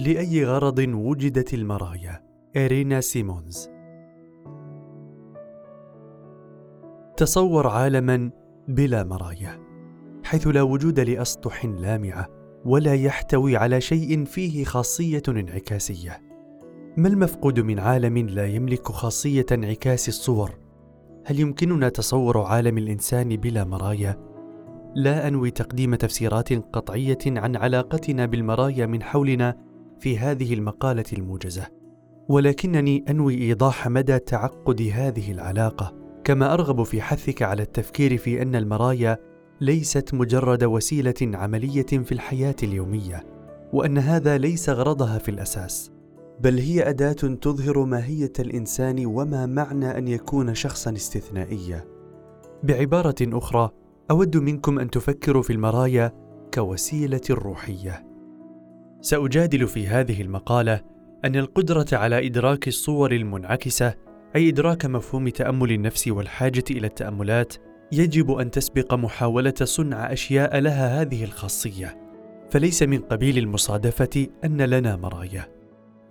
لأي غرض وجدت المرايا إرينا سيمونز تصور عالما بلا مرايا حيث لا وجود لأسطح لامعة ولا يحتوي على شيء فيه خاصية انعكاسية ما المفقود من عالم لا يملك خاصية انعكاس الصور؟ هل يمكننا تصور عالم الإنسان بلا مرايا؟ لا أنوي تقديم تفسيرات قطعية عن علاقتنا بالمرايا من حولنا في هذه المقالة الموجزة، ولكنني أنوي إيضاح مدى تعقد هذه العلاقة، كما أرغب في حثك على التفكير في أن المرايا ليست مجرد وسيلة عملية في الحياة اليومية، وأن هذا ليس غرضها في الأساس. بل هي أداة تظهر ماهية الإنسان وما معنى أن يكون شخصا استثنائيا بعبارة أخرى أود منكم أن تفكروا في المرايا كوسيلة روحية سأجادل في هذه المقالة أن القدرة على إدراك الصور المنعكسة أي إدراك مفهوم تأمل النفس والحاجة إلى التأملات يجب أن تسبق محاولة صنع أشياء لها هذه الخاصية. فليس من قبيل المصادفة أن لنا مرايا.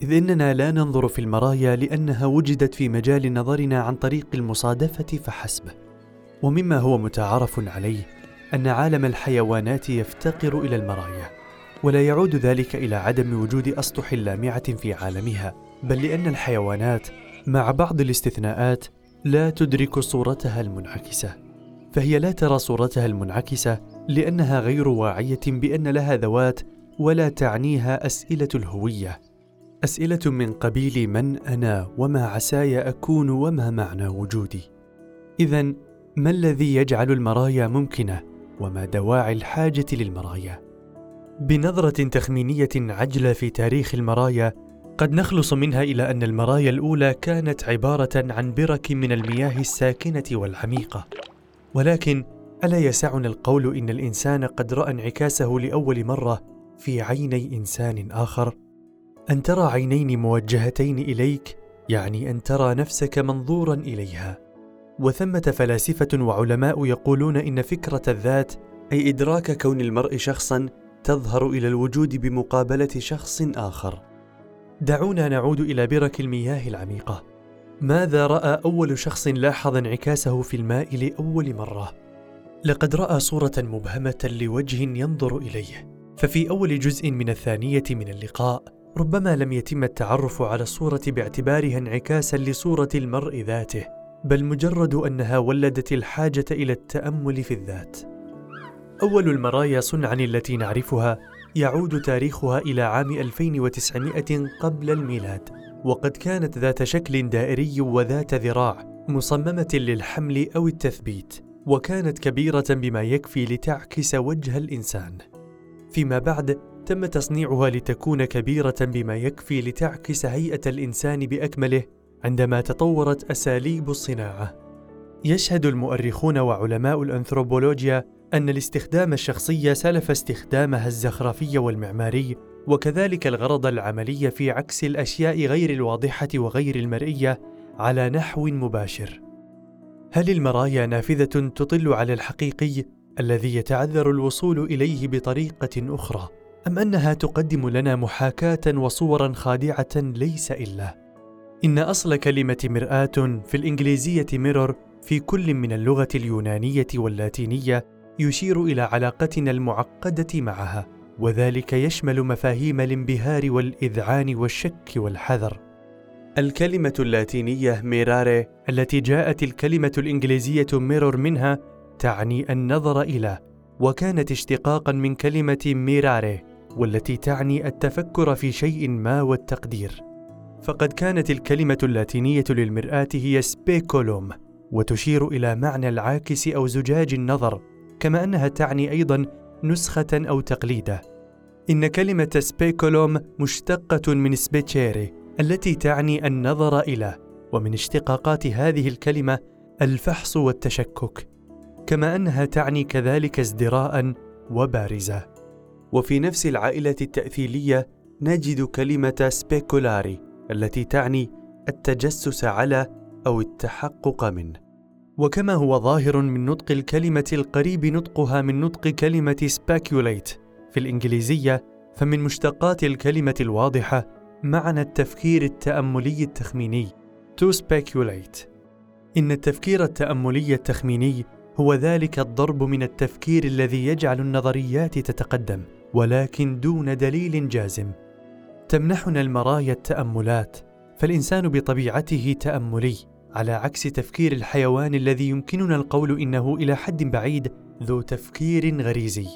إذ إننا لا ننظر في المرايا لأنها وجدت في مجال نظرنا عن طريق المصادفة فحسب. ومما هو متعارف عليه أن عالم الحيوانات يفتقر إلى المرايا، ولا يعود ذلك إلى عدم وجود أسطح لامعة في عالمها، بل لأن الحيوانات مع بعض الاستثناءات لا تدرك صورتها المنعكسة. فهي لا ترى صورتها المنعكسة لأنها غير واعية بأن لها ذوات ولا تعنيها أسئلة الهوية. أسئلة من قبيل من أنا وما عساي أكون وما معنى وجودي. اذا ما الذي يجعل المرايا ممكنة وما دواعي الحاجة للمرايا؟ بنظرة تخمينية عجلة في تاريخ المرايا قد نخلص منها إلى أن المرايا الأولى كانت عبارة عن برك من المياه الساكنة والعميقة. ولكن ألا يسعنا القول إن الإنسان قد رأى انعكاسه لأول مرة في عيني إنسان آخر؟ أن ترى عينين موجهتين إليك يعني أن ترى نفسك منظورا إليها. وثمة فلاسفة وعلماء يقولون إن فكرة الذات أي إدراك كون المرء شخصا تظهر إلى الوجود بمقابلة شخص آخر. دعونا نعود إلى برك المياه العميقة. ماذا رأى أول شخص لاحظ انعكاسه في الماء لأول مرة؟ لقد رأى صورة مبهمة لوجه ينظر إليه. ففي أول جزء من الثانية من اللقاء ربما لم يتم التعرف على الصورة باعتبارها انعكاسا لصورة المرء ذاته، بل مجرد أنها ولدت الحاجة إلى التأمل في الذات. أول المرايا صنعا التي نعرفها يعود تاريخها إلى عام 2900 قبل الميلاد، وقد كانت ذات شكل دائري وذات ذراع مصممة للحمل أو التثبيت، وكانت كبيرة بما يكفي لتعكس وجه الإنسان. فيما بعد تم تصنيعها لتكون كبيرة بما يكفي لتعكس هيئة الإنسان بأكمله عندما تطورت أساليب الصناعة. يشهد المؤرخون وعلماء الأنثروبولوجيا أن الاستخدام الشخصي سلف استخدامها الزخرفي والمعماري وكذلك الغرض العملي في عكس الأشياء غير الواضحة وغير المرئية على نحو مباشر. هل المرايا نافذة تطل على الحقيقي الذي يتعذر الوصول إليه بطريقة أخرى؟ أم أنها تقدم لنا محاكاة وصورا خادعة ليس إلا إن أصل كلمة مرآة في الإنجليزية ميرور في كل من اللغة اليونانية واللاتينية يشير إلى علاقتنا المعقدة معها وذلك يشمل مفاهيم الانبهار والإذعان والشك والحذر. الكلمة اللاتينية ميراري التي جاءت الكلمة الإنجليزية ميرور منها تعني النظر إلى وكانت اشتقاقا من كلمة mirari والتي تعني التفكر في شيء ما والتقدير. فقد كانت الكلمة اللاتينية للمرآة هي speculum وتشير إلى معنى العاكس أو زجاج النظر. كما أنها تعني أيضا نسخة أو تقليدة. إن كلمة speculum مشتقة من specere التي تعني النظر إلى ومن اشتقاقات هذه الكلمة الفحص والتشكك. كما أنها تعني كذلك ازدراء وبارزة. وفي نفس العائلة التأثيلية نجد كلمة سبيكولاري التي تعني التجسس على أو التحقق منه. وكما هو ظاهر من نطق الكلمة القريب نطقها من نطق كلمة speculate. في الإنجليزية فمن مشتقات الكلمة الواضحة معنى التفكير التأملي التخميني to speculate. إن التفكير التأملي التخميني هو ذلك الضرب من التفكير الذي يجعل النظريات تتقدم ولكن دون دليل جازم. تمنحنا المرايا التأملات فالإنسان بطبيعته تأملي. على عكس تفكير الحيوان الذي يمكننا القول إنه إلى حد بعيد ذو تفكير غريزي.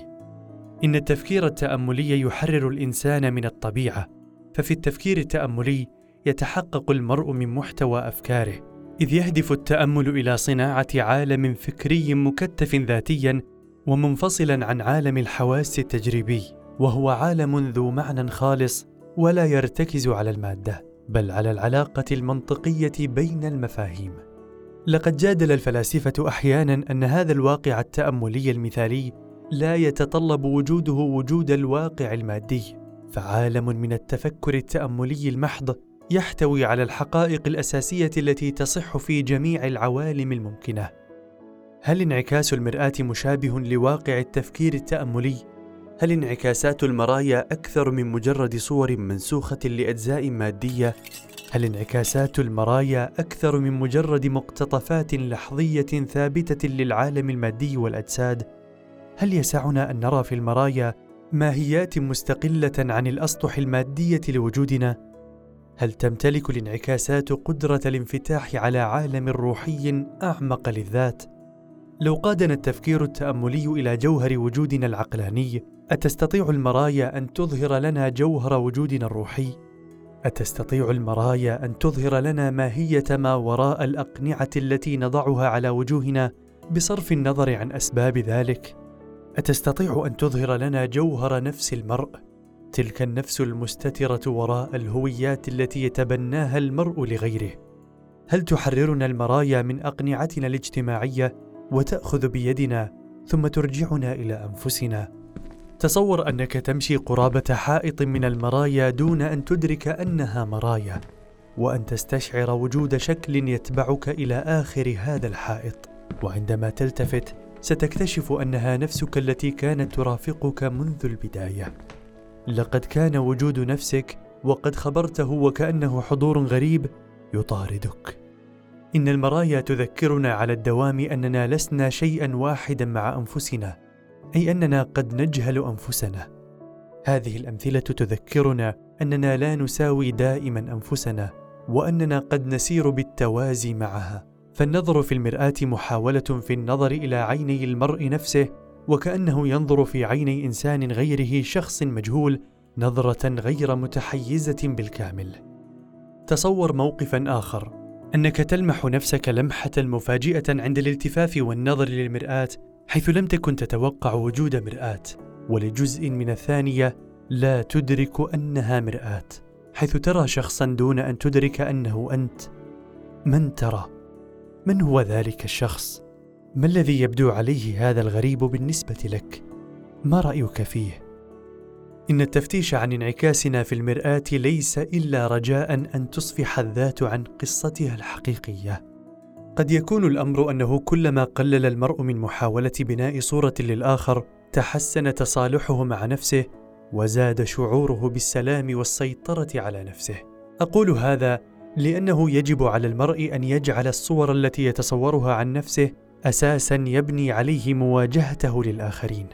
إن التفكير التأملي يحرر الإنسان من الطبيعة ففي التفكير التأملي يتحقق المرء من محتوى أفكاره إذ يهدف التأمل إلى صناعة عالم فكري مكتف ذاتيا ومنفصلا عن عالم الحواس التجريبي وهو عالم ذو معنى خالص ولا يرتكز على المادة. بل على العلاقة المنطقية بين المفاهيم. لقد جادل الفلاسفة أحيانا أن هذا الواقع التأملي المثالي لا يتطلب وجوده وجود الواقع المادي. فعالم من التفكر التأملي المحض يحتوي على الحقائق الأساسية التي تصح في جميع العوالم الممكنة. هل انعكاس المرآة مشابه لواقع التفكير التأملي هل انعكاسات المرايا أكثر من مجرد صور منسوخة لأجزاء مادية؟ هل انعكاسات المرايا أكثر من مجرد مقتطفات لحظية ثابتة للعالم المادي والأجساد؟ هل يسعنا أن نرى في المرايا ماهيات مستقلة عن الأسطح المادية لوجودنا؟ هل تمتلك الانعكاسات قدرة الانفتاح على عالم روحي أعمق للذات؟ لو قادنا التفكير التأملي إلى جوهر وجودنا العقلاني أتستطيع المرايا أن تظهر لنا جوهر وجودنا الروحي؟ أتستطيع المرايا أن تظهر لنا ماهية ما وراء الأقنعة التي نضعها على وجوهنا بصرف النظر عن أسباب ذلك؟ أتستطيع أن تظهر لنا جوهر نفس المرء تلك النفس المستترة وراء الهويات التي يتبناها المرء لغيره؟ هل تحررنا المرايا من أقنعتنا الاجتماعية وتأخذ بيدنا ثم ترجعنا إلى أنفسنا. تصور أنك تمشي قرابة حائط من المرايا دون أن تدرك أنها مرايا وأن تستشعر وجود شكل يتبعك إلى آخر هذا الحائط. وعندما تلتفت ستكتشف أنها نفسك التي كانت ترافقك منذ البداية. لقد كان وجود نفسك وقد خبرته وكأنه حضور غريب يطاردك. إن المرايا تذكرنا على الدوام أننا لسنا شيئا واحدا مع أنفسنا أي أننا قد نجهل أنفسنا. هذه الأمثلة تذكرنا أننا لا نساوي دائما أنفسنا وأننا قد نسير بالتوازي معها. فالنظر في المرآة محاولة في النظر إلى عيني المرء نفسه وكأنه ينظر في عيني إنسان غيره شخص مجهول نظرة غير متحيزة بالكامل. تصور موقفا آخر. أنك تلمح نفسك لمحة مفاجئة عند الالتفاف والنظر للمرآة حيث لم تكن تتوقع وجود مرآة. ولجزء من الثانية لا تدرك أنها مرآة حيث ترى شخصا دون أن تدرك أنه أنت. من ترى؟ من هو ذلك الشخص؟ ما الذي يبدو عليه هذا الغريب بالنسبة لك؟ ما رأيك فيه؟ إن التفتيش عن انعكاسنا في المرآة ليس إلا رجاء أن تصفح الذات عن قصتها الحقيقية. قد يكون الأمر أنه كلما قلل المرء من محاولة بناء صورة للآخر تحسن تصالحه مع نفسه وزاد شعوره بالسلام والسيطرة على نفسه. أقول هذا لأنه يجب على المرء أن يجعل الصور التي يتصورها عن نفسه أساسا يبني عليه مواجهته للآخرين.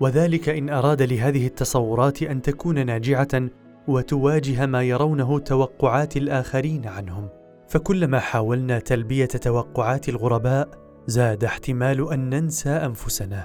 وذلك إن أراد لهذه التصورات أن تكون ناجعة وتواجه ما يرونه توقعات الآخرين عنهم. فكلما حاولنا تلبية توقعات الغرباء زاد احتمال أن ننسى أنفسنا.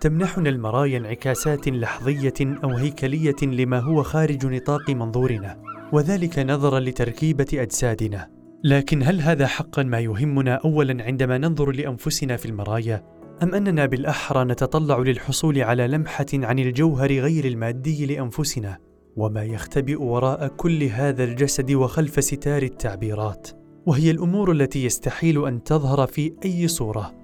تمنحنا المرايا انعكاسات لحظية أو هيكلية لما هو خارج نطاق منظورنا وذلك نظرا لتركيبة أجسادنا. لكن هل هذا حقا ما يهمنا اولا عندما ننظر لأنفسنا في المرايا؟ أم أننا بالأحرى نتطلع للحصول على لمحة عن الجوهر غير المادي لأنفسنا وما يختبئ وراء كل هذا الجسد وخلف ستار التعبيرات وهي الأمور التي يستحيل أن تظهر في أي صورة.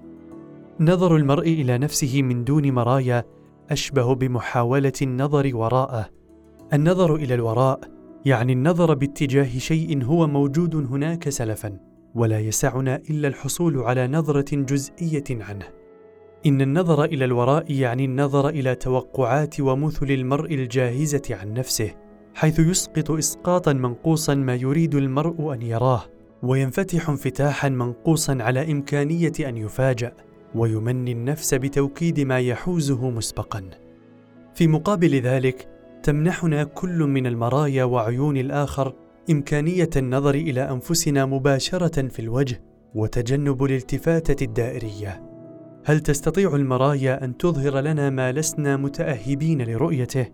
نظر المرء إلى نفسه من دون مرايا أشبه بمحاولة النظر وراءه. النظر إلى الوراء يعني النظر باتجاه شيء هو موجود هناك سلفا ولا يسعنا إلا الحصول على نظرة جزئية عنه. إن النظر إلى الوراء يعني النظر إلى توقعات ومثل المرء الجاهزة عن نفسه حيث يسقط اسقاطا منقوصا ما يريد المرء أن يراه وينفتح انفتاحا منقوصا على إمكانية أن يفاجأ ويمني النفس بتوكيد ما يحوزه مسبقا. في مقابل ذلك تمنحنا كل من المرايا وعيون الآخر إمكانية النظر إلى أنفسنا مباشرة في الوجه وتجنب الالتفاتة الدائرية. هل تستطيع المرايا أن تظهر لنا ما لسنا متأهبين لرؤيته؟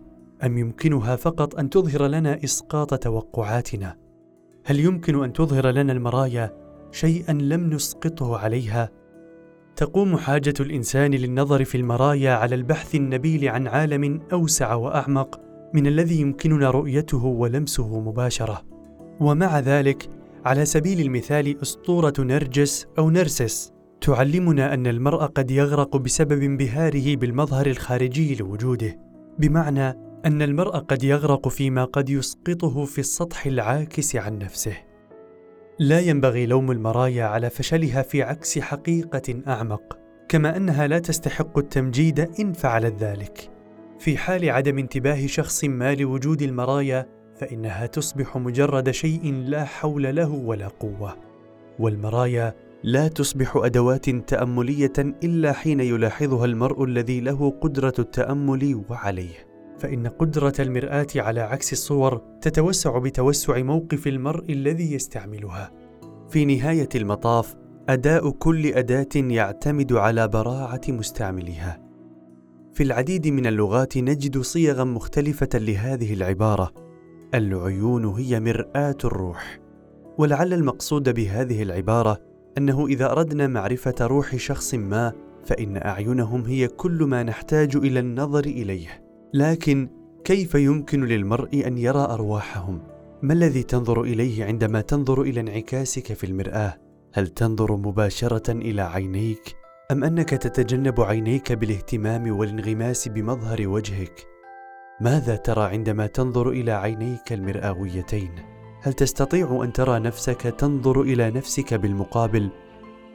أم يمكنها فقط أن تظهر لنا إسقاط توقعاتنا؟ هل يمكن أن تظهر لنا المرايا شيئا لم نسقطه عليها؟ تقوم حاجة الإنسان للنظر في المرايا على البحث النبيل عن عالم أوسع وأعمق من الذي يمكننا رؤيته ولمسه مباشرة. ومع ذلك على سبيل المثال أسطورة نرجس أو نرسس. تعلمنا أن المرء قد يغرق بسبب انبهاره بالمظهر الخارجي لوجوده بمعنى أن المرء قد يغرق فيما قد يسقطه في السطح العاكس عن نفسه. لا ينبغي لوم المرايا على فشلها في عكس حقيقة أعمق كما أنها لا تستحق التمجيد إن فعلت ذلك. في حال عدم انتباه شخص ما لوجود المرايا فإنها تصبح مجرد شيء لا حول له ولا قوة. والمرايا لا تصبح أدوات تأملية إلا حين يلاحظها المرء الذي له قدرة التأمل وعليه. فإن قدرة المرآة على عكس الصور تتوسع بتوسع موقف المرء الذي يستعملها. في نهاية المطاف أداء كل أداة يعتمد على براعة مستعملها في العديد من اللغات نجد صيغا مختلفة لهذه العبارة. العيون هي مرآة الروح. ولعل المقصود بهذه العبارة أنه إذا أردنا معرفة روح شخص ما فإن أعينهم هي كل ما نحتاج إلى النظر إليه. لكن كيف يمكن للمرء أن يرى أرواحهم؟ ما الذي تنظر إليه عندما تنظر إلى انعكاسك في المرآة؟ هل تنظر مباشرة إلى عينيك؟ أم أنك تتجنب عينيك بالاهتمام والانغماس بمظهر وجهك؟ ماذا ترى عندما تنظر إلى عينيك المرئويتين هل تستطيع أن ترى نفسك تنظر إلى نفسك بالمقابل؟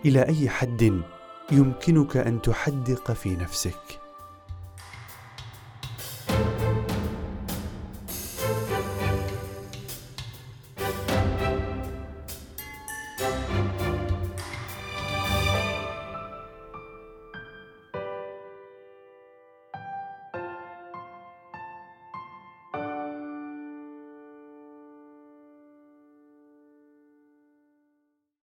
إلى أي حد يمكنك أن تحدق في نفسك؟